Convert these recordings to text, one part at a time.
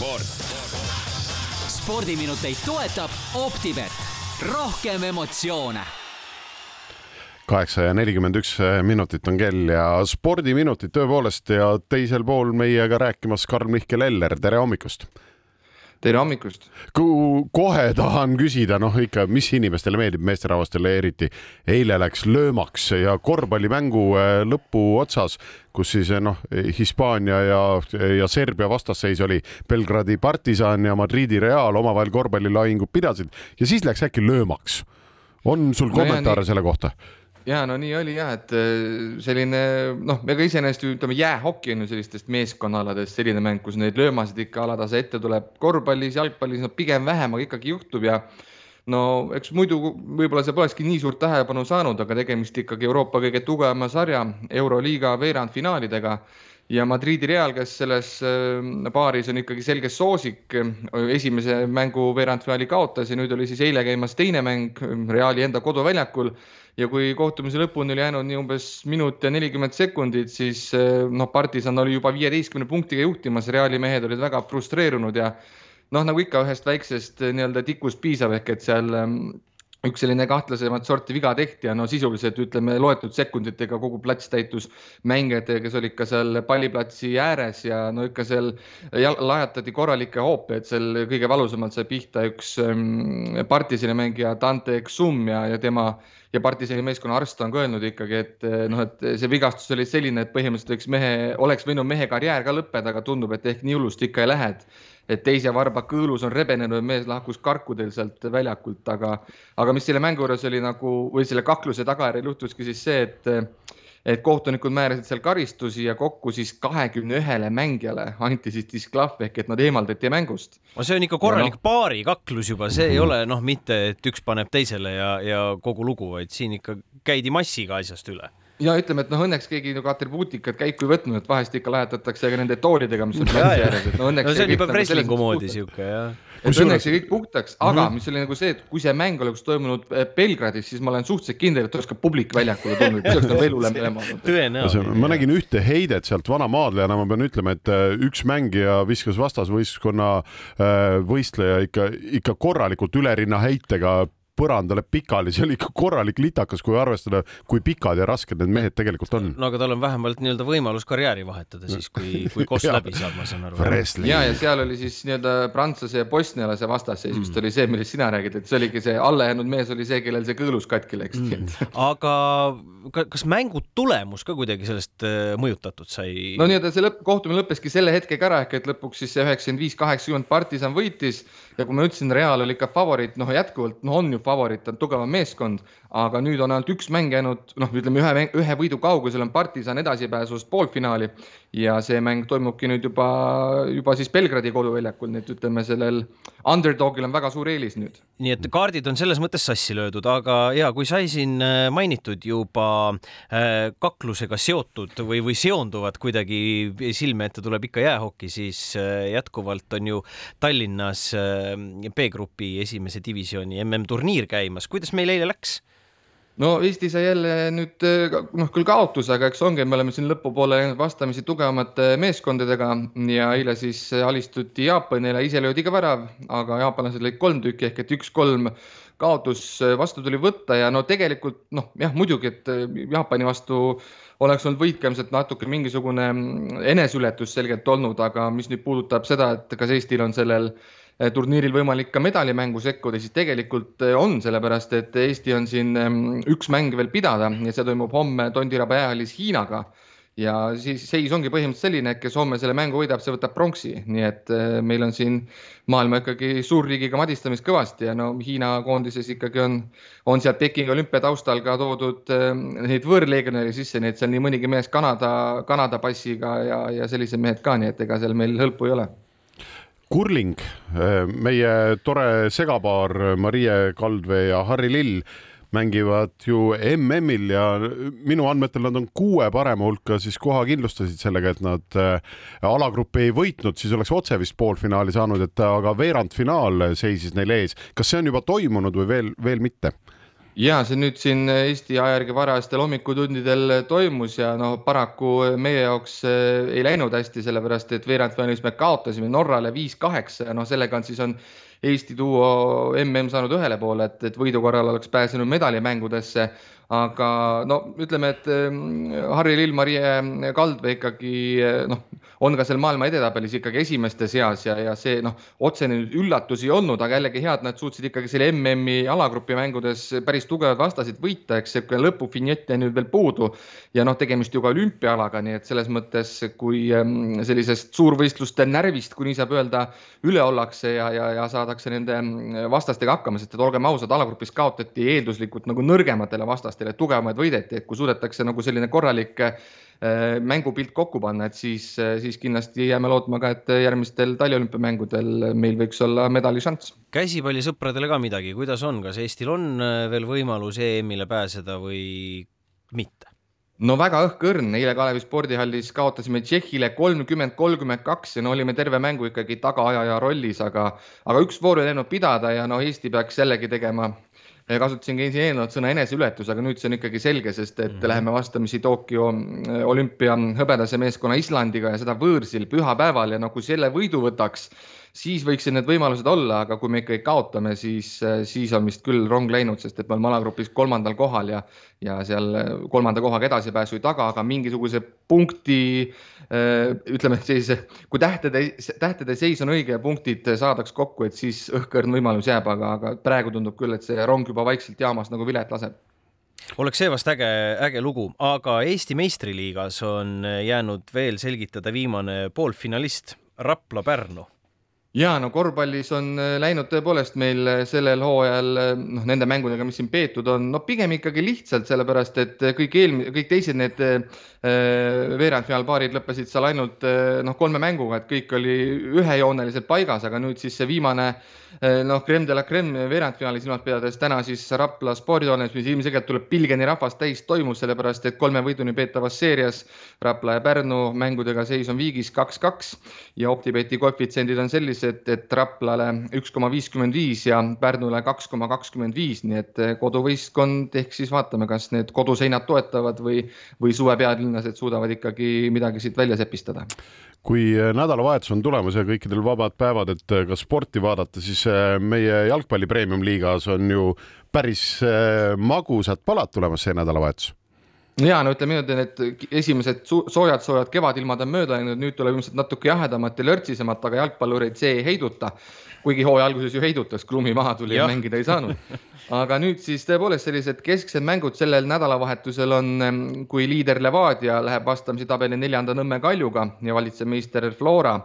sport. spordiminuteid toetab Optibet, rohkem emotsioone. Kaheksa ja nelikümmend üks minutit on kell ja spordiminutid tõepoolest ja teisel pool meiega rääkimas Karl-Mihkel Eller, tere hommikust tere hommikust! kohe tahan küsida, noh ikka, mis inimestele meeldib, meesterahvastele eriti. eile läks löömaks ja korvpallimängu äh, lõpu otsas, kus siis noh, Hispaania ja, ja Serbia vastasseis oli Belgradi partisan ja Madridi Real omavahel korvpallilahingut pidasid ja siis läks äkki löömaks. on sul kommentaare no, selle kohta? Ja no nii oli jah, et äh, selline noh, ega iseenesest ju ütleme, jäähoki on ju sellistest meeskonnaaladest selline mäng, kus neid löömasid ikka alatase ette tuleb. korvpallis, jalgpallis no pigem vähem, aga ikkagi juhtub ja no eks muidu võib-olla see polekski nii suurt tähelepanu saanud, aga tegemist ikkagi Euroopa kõige tugevama sarja Euroliiga veerandfinaalidega ja Madridi Real, kes selles äh, paaris on ikkagi selge soosik, esimese mängu veerandfinaali kaotas ja nüüd oli siis eile käimas teine mäng Reali enda koduväljakul. Ja kui kohtumise lõpuni oli jäänud nii umbes minut ja nelikümmend sekundit, siis eh, noh, partisan oli juba viieteistkümne punktiga juhtimas, Reali mehed olid väga frustreerunud ja noh, nagu ikka ühest väiksest eh, nii-öelda tikust piisab, ehk et seal ehm, üks selline kahtlasemat sorti viga tehti ja no sisuliselt ütleme loetud sekunditega kogu plats täitus mängijatega, kes olid ka seal palliplatsi ääres ja no ikka seal lajatati korralikke hoope, et seal kõige valusamalt sai pihta üks ähm, partisani mängija Dante Exum ja, ja tema ja partisani meeskonna arst on ka öelnud ikkagi, et noh, et see vigastus oli selline, et põhimõtteliselt võiks mehe, oleks võinud mehe karjäär ka lõppeda, aga tundub, et ehk nii hullusti ikka ei lähe, et et teise varba kõõlus on rebenenud, mees lahkus karkudel sealt väljakult, aga, aga mis selle mängu juures oli nagu või selle kakluse tagajärjel juhtuski siis see, et et kohtunikud määrasid seal karistusi ja kokku siis kahekümne ühele mängijale anti siis disklahv ehk et nad eemaldati mängust. no see on ikka korralik no, paarikaklus juba, see mm -hmm. ei ole noh, mitte et üks paneb teisele ja, ja kogu lugu, vaid siin ikka käidi massiga asjast üle ja ütleme, et noh, õnneks keegi nagu atribuutikat käiku ei võtnud, et vahest ikka lähetatakse ka nende toolidega, mis on platsi ääres, et no õnneks. no see on juba nagu wrestling'u moodi siuke jah. et õnneks jäi kõik puhtaks, aga mm -hmm. mis oli nagu see, et kui see mäng oleks toimunud eh, Belgradis, siis ma olen suhteliselt kindel, et oleks ka publik väljakule tulnud, see oleks nagu veel hullem teema olnud. tõenäoliselt. ma nägin ühte heidet sealt vana maadlejana, ma pean ütlema, et eh, üks mängija viskas vastasvõistkonna eh, võistleja ikka, ikka korralikult ülerinna heitega põrandale pikali, see oli ikka korralik litakas, kui arvestada, kui pikad ja rasked need mehed tegelikult on. no aga tal on vähemalt nii-öelda võimalus karjääri vahetada siis, kui, kui koss läbi saab, ma saan aru. ja, ja seal oli siis nii-öelda prantsuse ja bosnialase vastasseis vist mm. oli see, millest sina räägid, et see oligi see allajäänud mees oli see, kellel see kõõlus katki läks mm.. aga kas mängu tulemus ka kuidagi sellest äh, mõjutatud sai? no nii-öelda see lõpp, kohtumine lõppeski selle hetkega ära, ehk et lõpuks siis see üheksakümmend viis, kaheksakümmend partisan võitis ja kui ma ütlesin, Real oli ikka favoriit, noh jätkuvalt, noh on ju favoriit, on tugevam meeskond, aga nüüd on ainult üks mäng jäänud, noh, ütleme ühe, ühe võidu kaugusel on partisan edasipääsust poolfinaali ja see mäng toimubki nüüd juba, juba siis Belgradi koduväljakul, nii et ütleme, sellel underdog'il on väga suur eelis nüüd. nii et kaardid on selles mõttes sassi löödud, aga ja kui sai siin äh, mainitud juba äh, kaklusega seotud või, või seonduvad kuidagi silme ette tuleb ikka jäähoki, siis äh, jätkuvalt on ju Tallinnas B-grupi esimese divisjoni MM-turniir käimas, kuidas meil eile läks? no Eesti sai jälle nüüd noh, küll kaotuse, aga eks ongi, me oleme siin lõpupoole vastamisi tugevamate meeskondadega ja eile siis alistuti Jaapanile, ise löödi ka värav, aga jaapanlased lõid kolm tükki ehk et üks-kolm kaotus vastu tuli võtta ja no tegelikult noh, jah, muidugi, et Jaapani vastu oleks olnud võitlemised natuke mingisugune eneseületus selgelt olnud, aga mis nüüd puudutab seda, et kas Eestil on sellel äh, Eh, turniiril võimalik ka medalimängu sekkuda, siis tegelikult eh, on, sellepärast et Eesti on siin üks mäng veel pidada ja see toimub homme Tondiraba jäähallis Hiinaga. ja siis seis ongi põhimõtteliselt selline, et kes homme selle mängu võidab, see võtab pronksi, nii et eh, meil on siin maailma ikkagi suurriigiga madistamist kõvasti ja no Hiina koondises ikkagi on, on sealt Pekingi olümpia taustal ka toodud neid võõrlegionäre sisse, nii et seal nii mõnigi mees Kanada, Kanada passiga ja, ja sellised mehed ka, nii et ega seal meil hõlpu ei ole kurling, meie tore segapaar Marie Kaldvee ja Harri Lill mängivad ju MM-il ja minu andmetel nad on kuue parema hulka siis koha kindlustasid sellega, et nad äh, alagruppi ei võitnud, siis oleks otse vist poolfinaali saanud, et aga veerandfinaal seisis neil ees. kas see on juba toimunud või veel, veel mitte? Ja see nüüd siin Eesti aja järgi varajastel hommikutundidel toimus ja noh, paraku meie jaoks ei läinud hästi, sellepärast et veerandfinaalis me kaotasime Norrale viis-kaheksa ja noh, sellega on siis on Eesti duo mm saanud ühele poole, et, et võidu korral oleks pääsenud medalimängudesse. Aga no ütleme, et ehm, Harri Lill-Marie Kaldvee ikkagi noh, on ka seal maailma edetabelis ikkagi esimeste seas ja, ja see noh, otsene üllatus ei olnud, aga jällegi hea, et nad suutsid ikkagi selle MM-i alagrupi mängudes päris tugevad vastasid võita, eks see lõpufinjett jäi nüüd veel puudu. Ja noh, tegemist ju ka olümpiaalaga, nii et selles mõttes, kui ehm, sellisest suurvõistluste närvist, kui nii saab öelda, üle ollakse ja, ja, ja saadakse nende ehm, vastastega hakkama, sest et olgem ausad, alagrupis kaotati eelduslikult nagu nõrgematele vastastele tugevamaid võideti, et kui suudetakse nagu selline korralik mängupilt kokku panna, et siis, äh, siis kindlasti jääme lootma ka, et järgmistel taliolümpiamängudel meil võiks olla medališanss. käsipallisõpradele ka midagi, kuidas on, kas Eestil on äh, veel võimalus EM-ile pääseda või mitte? no väga õhkõrn, eile Kalevi spordihallis kaotasime Tšehhile kolmkümmend, kolmkümmend kaks ja no olime terve mängu ikkagi tagaajaja rollis, aga, aga üks voor ei läinud pidada ja no Eesti peaks jällegi tegema kasutasin ka eelnevalt sõna eneseületus, aga nüüd see on ikkagi selge, sest et mm -hmm. läheme vastamisi Tokyo äh, olümpia hõbedase meeskonna Islandiga ja seda võõrsil pühapäeval ja no kui selle võidu võtaks siis võiksid need võimalused olla, aga kui me ikkagi kaotame, siis, siis on vist küll rong läinud, sest et me oleme alagrupis kolmandal kohal ja, ja seal kolmanda kohaga edasipääsu ei taga, aga mingisuguse punkti ütleme sellise, kui tähtede, tähtede seis on õige ja punktid saadaks kokku, et siis õhkõrn võimalus jääb, aga, aga praegu tundub küll, et see rong juba vaikselt jaamas nagu vilet laseb. Oleks see vast äge, äge lugu, aga Eesti meistriliigas on jäänud veel selgitada viimane poolfinalist Rapla-Pärnu ja no korvpallis on äh, läinud tõepoolest meil äh, sellel hooajal äh, noh, nende mängudega, mis siin peetud on, no pigem ikkagi lihtsalt sellepärast, et kõik eelmised, kõik teised need veerandfinaalpaarid lõppesid seal ainult noh, kolme mänguga, et kõik oli ühejooneliselt paigas, aga nüüd siis see viimane noh, creme de la creme veerandfinaali silmas pidades täna siis Rapla spordihoones, mis ilmselgelt tuleb pilgeni rahvast täis, toimus sellepärast, et kolme võiduni peetavas seerias Rapla ja Pärnu mängudega seis on viigis kaks-kaks ja OpTibeti koefitsiendid on sellised, sellised, et Raplale üks koma viiskümmend viis ja Pärnule kaks koma kakskümmend viis, nii et eh, koduvõistkond ehk siis vaatame, kas need koduseinad toetavad või, või suve pealinlased suudavad ikkagi midagi siit välja sepistada. Kui eh, nädalavahetus on tulemas ja kõikidel vabad päevad, et eh, ka sporti vaadata, siis meie jalgpalli premium-liigas on ju päris magusad palad tulemas see nädalavahetus ja no ütleme niimoodi, et esimesed soojad-soojad kevadilmad on mööda läinud, nüüd tuleb ilmselt natuke jahedamat ja lörtsisemat, aga jalgpallureid see ei heiduta. kuigi hooaja alguses ju heidutas, lumi maha tuli ja mängida ei saanud. aga nüüd siis tõepoolest sellised kesksed mängud sellel nädalavahetusel on, kui liider Levadia läheb vastamisi tabeli neljanda Nõmme Kaljuga ja valitsev meister Flora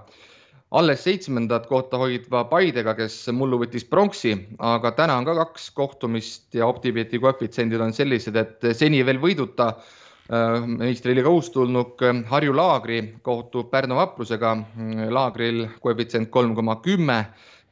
alles seitsmendat kohta hoidva Paidega, kes mullu võttis pronksi, aga täna on ka kaks kohtumist ja OpTibeti koefitsiendid on sellised, et seni veel võiduta äh, meistriliiga uustulnuk Harju Laagri kohtub Pärnu vaprusega. Laagril koefitsient kolm koma kümme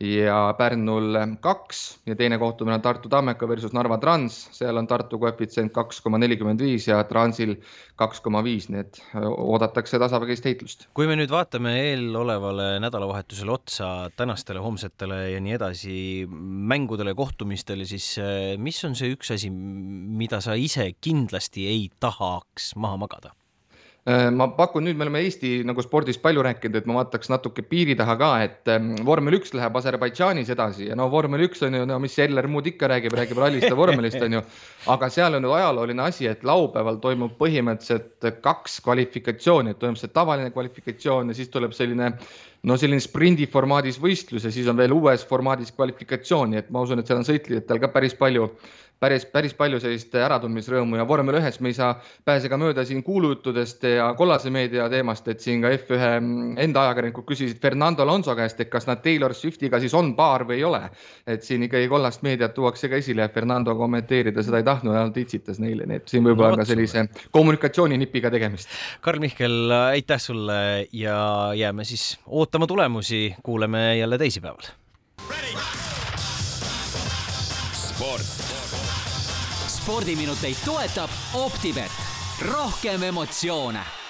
ja Pärnul kaks ja teine kohtumine on Tartu Tammeka versus Narva Trans, seal on Tartu koefitsient kaks koma nelikümmend viis ja Transil kaks koma viis, nii et oodatakse tasavägist heitlust. kui me nüüd vaatame eelolevale nädalavahetusele otsa, tänastele, homsetele ja nii edasi mängudele, kohtumistele, siis mis on see üks asi, mida sa ise kindlasti ei tahaks maha magada? Äh, ma pakun nüüd, me oleme Eesti nagu spordis palju rääkinud, et ma vaataks natuke piiri taha ka, et ähm, vormel üks läheb Aserbaidžaanis edasi ja no vormel üks on ju, no mis Eller muud ikka räägib, räägib rallist ja vormelist on ju. aga seal on nüüd ajalooline asi, et laupäeval toimub põhimõtteliselt kaks kvalifikatsiooni, toimub see tavaline kvalifikatsioon ja siis tuleb selline no selline sprindi formaadis võistlus ja siis on veel uues formaadis kvalifikatsioon, nii et ma usun, et seal on sõitjatel ka päris palju päris, päris palju sellist äratundmisrõõmu ja vormel ühes me ei saa pääse ka mööda siin kuulujuttudest ja kollase meedia teemast, et siin ka F1 enda ajakirjanikud küsisid Fernando Alonso käest, et kas nad Taylor Swiftiga siis on paar või ei ole. et siin ikkagi kollast meediat tuuakse ka esile Fernando kommenteerida seda ei tahtnud, ainult itsitas neile, nii et siin võib-olla no, ka sellise kommunikatsiooninipiga tegemist. Karl Mihkel, aitäh sulle ja jääme siis ootama tulemusi, kuuleme jälle teisipäeval. sport spordiminuteid toetab Optibet, rohkem emotsioone